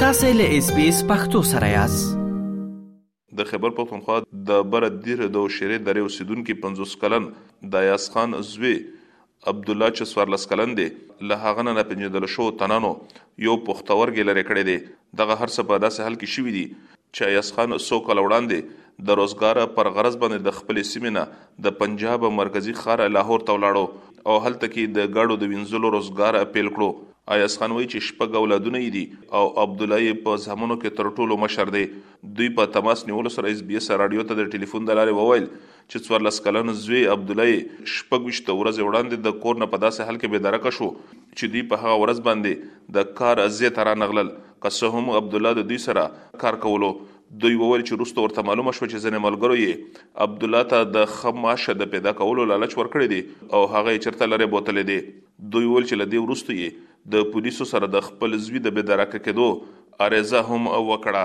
تاسو له اس بي اس پختو سره یاست د خیبر پښتونخوا د بر دیر د شیرې درې اوسیدونکو 50 کلن د یاس خان زوی عبد الله چې سوارلس کلن دی له هغه نه پنځدل شو تنانو یو پختورګي لري کړی دی دغه هرڅه په داسې حال کې شوې دي چې اياز خان څو کاله وړاندې د روزګار پر غرض باندې د خپلې سيمې نه د پنجاب مرکزي ښار لاهور ته ولاړو او هلته کې د ګاډو د وينځلو روزګار پيل کړو. اياز خان وايي چې شپږ اولادونه يې دي او عبدالله يې په زامنو کې تر ټولو مشر دی. دوی په تماس نيولو سره اېس بي اېس راډيو ته د ټيليفون د لارې وويل چې څوارلس کلن زوی عبدالله یې شپږ ویشت ورځې وړاندې د کور نه په داسې حال کې بېدرکه شو چې دوی په هغه ورځ باندې د کار ځای ته رانغلل. که څه هم عبدالله د دوی سره کار کولو، دوی وویل چې وروسته ورته معلومه شوه چې ځینې ملګرو یې عبدالله ته د ښه معاش د پیدا کولو لالچ ورکړی دی او هغه یې چېرته لرې بوتلی دی. دوی وویل چې له دې وروسته یې د پولیسو سره د خپل زوی د بېدرکه کېدو عریضه هم وکړه.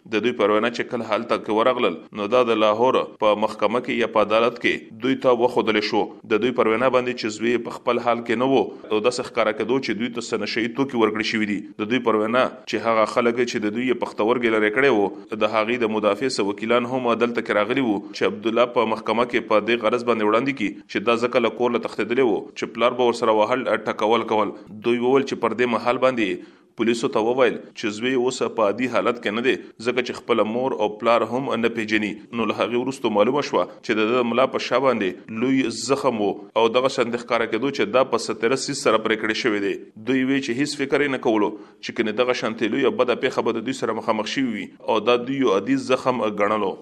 د دوی پر وینا چې کله هلته کې ورغلل نو دا د لاهور په محکمه کې یا په عدالت کې دوی ته وښودل شو. د دوی پر وینا باندې چې زوی یې په خپل حال کې نه و او داسې ښکاره کېدو چې دوی ته څه نشه یي توکي ورکړي شوي دي. د دوی پر وینا چې هغه خلک چې د دوی یې پښتورګی لرې کړی و د هغوی د مدافع څه وکیلان هم دلته کې راغلي وو چې عبدالله په محکمه کې په دې غرض باندې وړاندې کړي چې دا ځکه له کور له تښتېدلی و چې پلار به ورسره وهل ټکول کول. دوی وویل چې پر دې مهال باندې یې پولیسو ته وویل چې زوی یې اوس په عادي حالت کې نه دی ځکه چې خپله مور او پلار هم نه پېژني نو له هغې وروسته معلومه شوه چې د ده د ملا په شا باندې لوی زخم و او دغه شانتې ښکاره کېدو چې دا په څه تېره څیز سره پرې کړې شوې دی دوی وې چې هیڅ فکر یې نه کولو چې کنې دغه شانتې لویه بده پېښه به د دوی سره مخامخ شوي وي او دا دوی یو عادي زخم ګڼلو.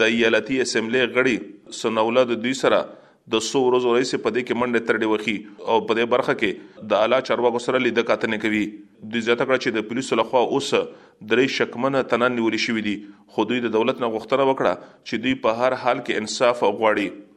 د ایالتي اسمبلې غړي ثناالله د دوی سره د څو ورځو راهیسې په دې کې منډې ترړې وهي او په دې برخه کې د اعلی چارواکو سره لیده کاتنې کوي. دوی زیاته کړه چې د پولیسو له خوا اوس درې شکمن تنان نیول شوي دي، خو دوی د دولت نه غوښتنه وکړه چې دوی په هر حال کې انصاف غواړي.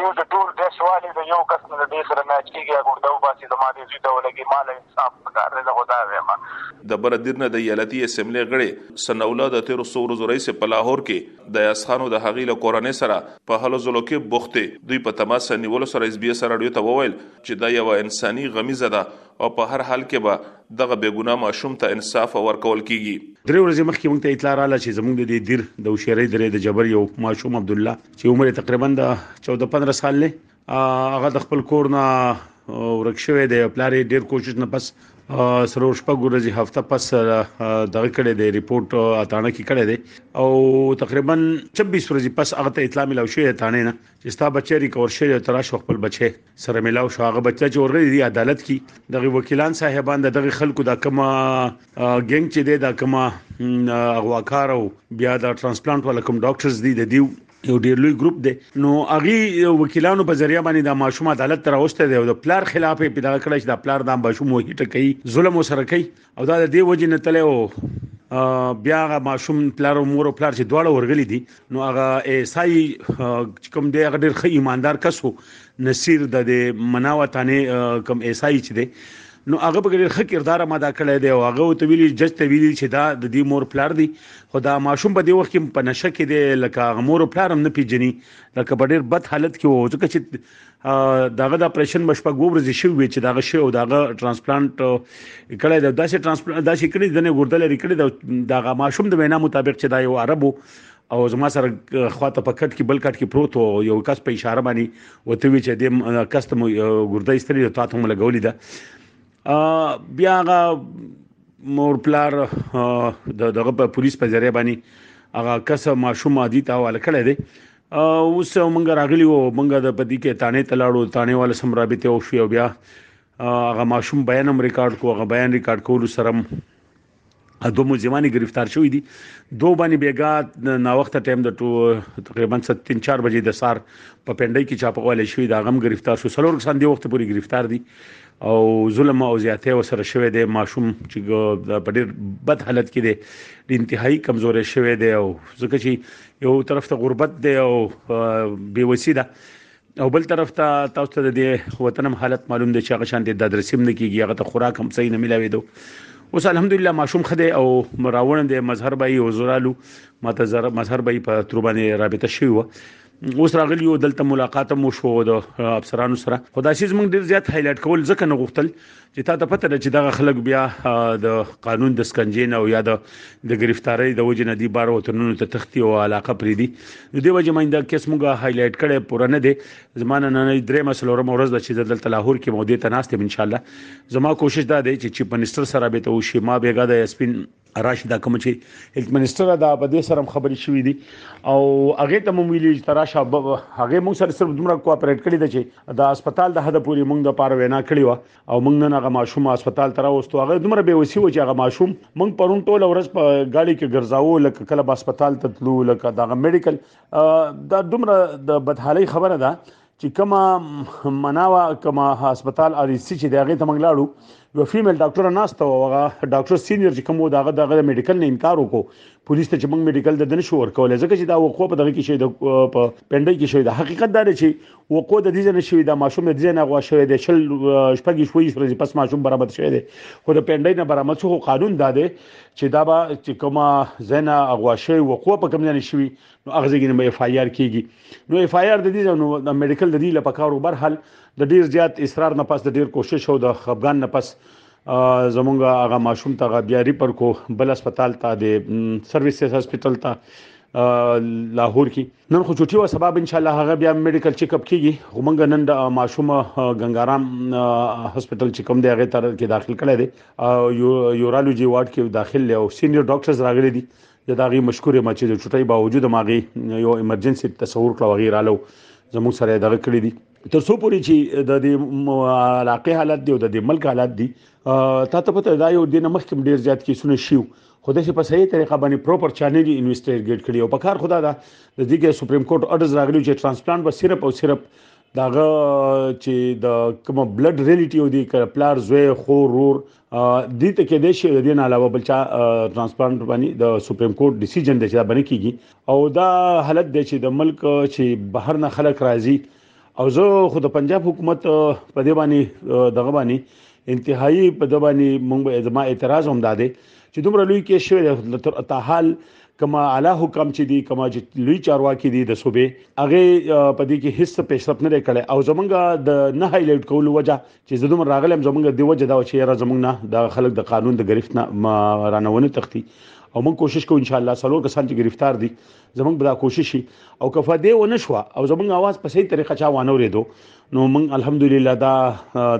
ټول د ټول ډش والې د يو کس نه د دې سره ميچ کيږی يا ګرده وباسی زما دې زوی ته ولګی ماله انصاف پکار دی زه خو دا ويم. د بره دیر نه د ایالتي اسمبلۍ غړې ثنا الله د تېرو څو ورځو راهیسې په لاهور کې د ایاز خان او د هغوی له کورنۍ سره په هلو ځلو کې بوختې دوی په تماسه نیولو سره ایس بي ایس راډیو ته وویل چې دا یوه انساني غمیزه ده او په هر حال کې به دغه بې ګناه ماشوم ته انصاف ورکول کیږي. درې ورځې مخکې موږ ته اطلاع راغله چې زموږ د دې دیر د هوشیارۍ درې د جبر یو ماشوم عبدالله، چې عمر یې تقریبا د 14 15 سال دی هغه د خپل کور نه ورک شوی دی پلار یې ډیر کوشش نه پس سرور شپه ګورځي هفته پس دغه کړه دی ریپورت اتانه کې کړه دی او تقریبا 26 ورځې پس هغه ته اطلاع ملو شوې اتانه نه چې ستا بچی ریکور شوی او تراش خپل بچی سره ملاو شو هغه بچا چې ورغلي دي عدالت کی دغه وکیلان صاحبان دغه خلکو دا کومه ګنګ چې دی دا کومه اغواکار او بیا دا ترانسپلانت ولا کوم ډاکټرز دي د دیو یو ډیر لوی ګروپ دی نو اغي وکیلانو په ذریعہ باندې د ماشوم عدالت تر اوسته دی او د پلار خلاف په دغه کړه چې د پلار د ماشوم وهی ټکی ظلم وسره کوي او دا د دې وجې نه تللی او بیا هغه ماشوم پلار او مور او پلار چې دواړه ورغلي دي نو هغه ایسای کوم دی هغه ډېر ښه ایماندار کس وو نصیر د دې مناوتانه کوم ایسای چې دی نو هغه په ډېر ښه کردار ما دا کړی دی او هغه ته ویلي جج ته ویلي چې دا د دې مور پلار دی خو دا ماشوم په دې وخت کې په نشه کې دی لکه هغه مور پلار هم نه پیژني لکه په ډېر بد حالت کې وو ځکه چې داغه د اپریشن مشپګ ورځې شو وی چې داغه شی او داغه ترانسپلانت کړه د داسې ترانسپلانت داسې کړي د نه ګردل لري کړي د داغه ماشوم د وینا مطابق چې دا یو عربو او زما سره خواته په کټ کې بل کټ کې پروت وو یو کس په اشاره باندې وته وی چې د کستم ګردې استری ته ته مله غولې ده بیا غا مور پلار دغه په پولیس په ذریعہ باندې هغه کس ماشوم عادي ته حواله کړی دی اوس مونږ راغلی وو مونږ د پدی کې تانه تلاړو تانه وال سم رابطه او شو بیا هغه ماشوم بیان هم ریکارډ کو هغه بیان ریکارډ کولو سره دوه ملزمانی گرفتار شوې دي دوه باندې بیګا نا وخت ټایم د تقریبا 3 4 بجې د سار په پندای کې چاپواله شوې دا غم گرفتار شو سلور کسان دی وخت پورې گرفتار دي او ظلم او زیاته وسره شوې دي ماشوم چې په ډېر بد حالت کې دي د انتهایی کمزورې شوې دي او ځکه چې یو طرف ته غربت دی او بیوسی ده او بل طرف ته تاسو ته د وطنم حالت معلوم دی چې هغه شان د درسیم نه کیږي هغه ته خوراک هم صحیح نه ملاوي دو اوس الحمدلله ماشوم خده او مراوړن د مظهر بای او زرالو ماته زر مظهر بای په تر باندې رابطه شوی و اوس راغلی یو دلته ملاقات مو شو د افسرانو سره خدای شي زمونږ ډیر زیات هایلایټ کول ځکه نه غوښتل چې تا ته پته ده چې دغه خلک بیا د قانون د سکنجې نه او یا د د گرفتاری د وجې نه دی بار وطنونو ته تختی او علاقه پری دی نو دی وجه مینده کیس موږ هایلایټ کړي پوره نه دی زمانه نه نه درې مسلو رم ورځ د چې دلته لاهور کې مو دې ته ناشته ان شاء الله زما کوشش دا دی چې چیف منسٹر سره به ته وشي ما بیګا د اسپین راشي دا کوم چې هیلث منسټر دا په دې سره خبرې شوې دي او هغه ته مونږ ویلي چې تراشه هغه مونږ سره صرف دومره کوآپریټ کړی دی چې دا هسپتال د حد پورې مونږ د پاره وینا کړی و او مونږ نن هغه ماشوم هسپتال تر اوسه هغه دومره به وسی و چې هغه ماشوم مونږ پرون ټول ورځ په ګاډي کې ګرځاو لکه کله هسپتال ته تلو لکه دا میډیکل دا دومره د بدحالي خبره ده چې کومه مناوه کومه هسپتال ار سي چې دغه ته موږ لاړو یو فیمیل ډاکټر ناشته و هغه ډاکټر سینیئر چې کوم دغه دغه میډیکل نه انکار وکړو پولیس ته چې موږ میډیکل د دنه شو ورکول ځکه چې دا وقوع په دغه کې شوی د پندای کې شوی د حقیقت دار چې وقوع د دې نه شوی د ماشوم د دې نه غوا شوی د شل شپږی شوی شوی پس ماشوم برابر شوی دی خو د پندای نه برابر څو قانون دا دی چې دا به چې کومه زنه غوا شوی وقوع په کوم ځای شوی نو هغه ځګنه به اف آی آر کیږي نو اف آی آر د دې نو د میډیکل د دې لپاره کارو بر حل د ډیر زیات اصرار نه پس د ډیر کوشش او د خفغان نه پس زمونږ هغه ماشوم ته بیا ریپر کو بل هسپتال ته د سرویسز هسپتال ته لاهور کې نن خو چټي و سبب ان شاء الله هغه بیا میډیکل چیک اپ کیږي خو مونږ نن د ماشوم غنګارام هسپتال چې کوم دی هغه تر کې داخل کړی دی یورولوژي وارډ کې داخل له سینیئر ډاکټرز راغلي دي زه د هغې مشکور یم چې د چوټۍ باوجود هم هغې یو ایمرجنسي تصور کړه او هغې راله او زموږ سره یې دغه کړي دي تر څو پورې چې د دې علاقې حالت دی او د دې ملک حالت دی تا ته پته دا یو د نه مخکې ډیر زیات کیسونه شیو خو د په صحیح طریقه باندې پروپر چانه دي انویسټیګیټ کړي او په کار خدا دا د دې کې سپریم کورټ اډرز راغلی چې ترانسپلانټ به صرف او صرف داغه چې د کوم بلډ ریلیټیو دی کړه پلار زوی خور رور دې ته کې د شی د دې نه علاوه بل چا ترانسپلانټ باندې د سپریم کورټ ډیسیژن د چې باندې کیږي او دا حالت د چې د ملک چې بهر نه خلک راځي او زه خو د پنجاب حکومت په دې باندې دغه باندې انتهایی په دې باندې موږ زما اعتراض هم داده چې دومره لوی کې شوی تر تحال کما اعلی حکم چې دی کما چې لوی چارواکي دي د صوبې هغه په دې کې هیڅ پیشرفت نه کړي او زمونږ د نه هایلایټ کولو وجه چې زه دومره راغلی یم زموږ د دې وجه دا وه چې یاره زموږ نه دغه خلک د قانون د ګرفت نه رانه ونه تښتي او موږ کوشش کوو انشاءالله څلور کسان چې ګرفتار دي زموږ به دا کوشش شي او که فدې ونه شوه او زموږ اواز په صحیح طریقه چا وانه ورېدو نو موږ الحمدلله دا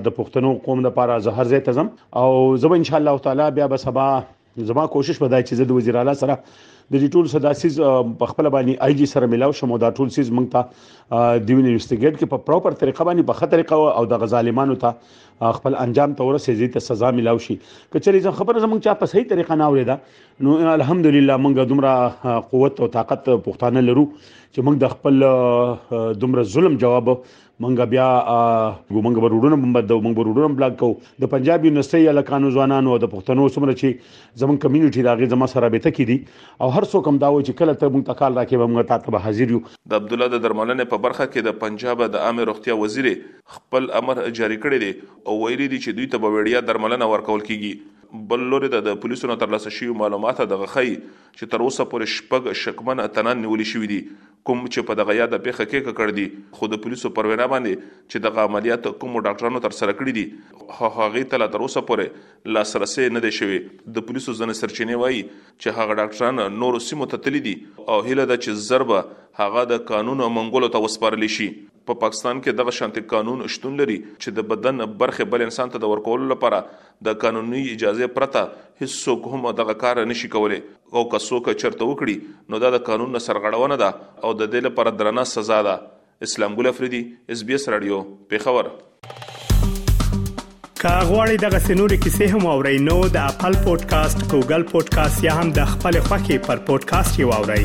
د پښتنو قوم لپاره زه هر ځای ته ځم او زه به انشاءالله تعالی بیا به سبا زما کوشش به دا چې زه د وزیر اعلی سره د دې ټول سداسیز په خپل باندې آی جی سره ملاو شم او دا ټول سیز مونږ ته دیو انویسټیګیټ کې په پراپر طریقه باندې په خه طریقه او د غزالمانو ته خپل انجام ته ورسېږي ته سزا ملاو شي کچري زه خبره زمونږ چا په صحیح طریقه نه اوریدا نو الحمدلله مونږ دومره قوت او طاقت پښتانه لرو چې مونږ د خپل دومره ظلم جواب منګه بیا ګو منګه وروډونه بمبد دو منګه وروډونه بلاک کو د پنجاب یونیورسيټي الکانو ځوانانو د پښتنو سمره چی زمون کمیونټي داغه زما سره به تکي دي او هر څوک هم دا و چې کله ته مونږ تکال راکې به مونږ تاسو به حاضر یو د عبد الله د درملنې په برخه کې د پنجاب د عامه روغتیا وزیر خپل امر جاري کړی دی او ویلي دي چې دوی ته به وړیا درملنه ورکول کیږي بل لوري ته د پولیسو نه ترلاسه شوي معلومات دغه ښيي چې تر اوسه پورې شپږ شکمن اتنان نیول شوي دي کوم چې په دغه یاده پېښه کې ککړ دي، خو د پولیسو پر وینا باندې چې دغه عملیات کومو ډاکټرانو ترسره کړي دي، هغوی ته لا تر اوسه پورې لاسرسی نه دی شوی. د پولیسو ځینې سرچینې وايي چې هغه ډاکټران نورو سیمو ته تللي دي او هیله ده چې زر به هغه د قانون منګولو ته وسپارل شي. په پاکستان کې دغه شانتې قانون شتون لري چې د بدن برخې بل انسان ته د ورکولو لپاره د قانوني اجازې پرته هیڅ څوک هم دغه کار نه شي کولی او که څوک چرته وکړي نو دا د قانون نه سرغړونه ده او د دې لپاره درنه سزا ده. اسلام ګل افریدي، اس بي اس راډیو، پېښور. که غواړئ دغه سنوري کیسې هم او رینو د خپل پودکاسټ ګوګل پودکاسټ یا هم د خپل خاكي پر پودکاسټ یو اورئ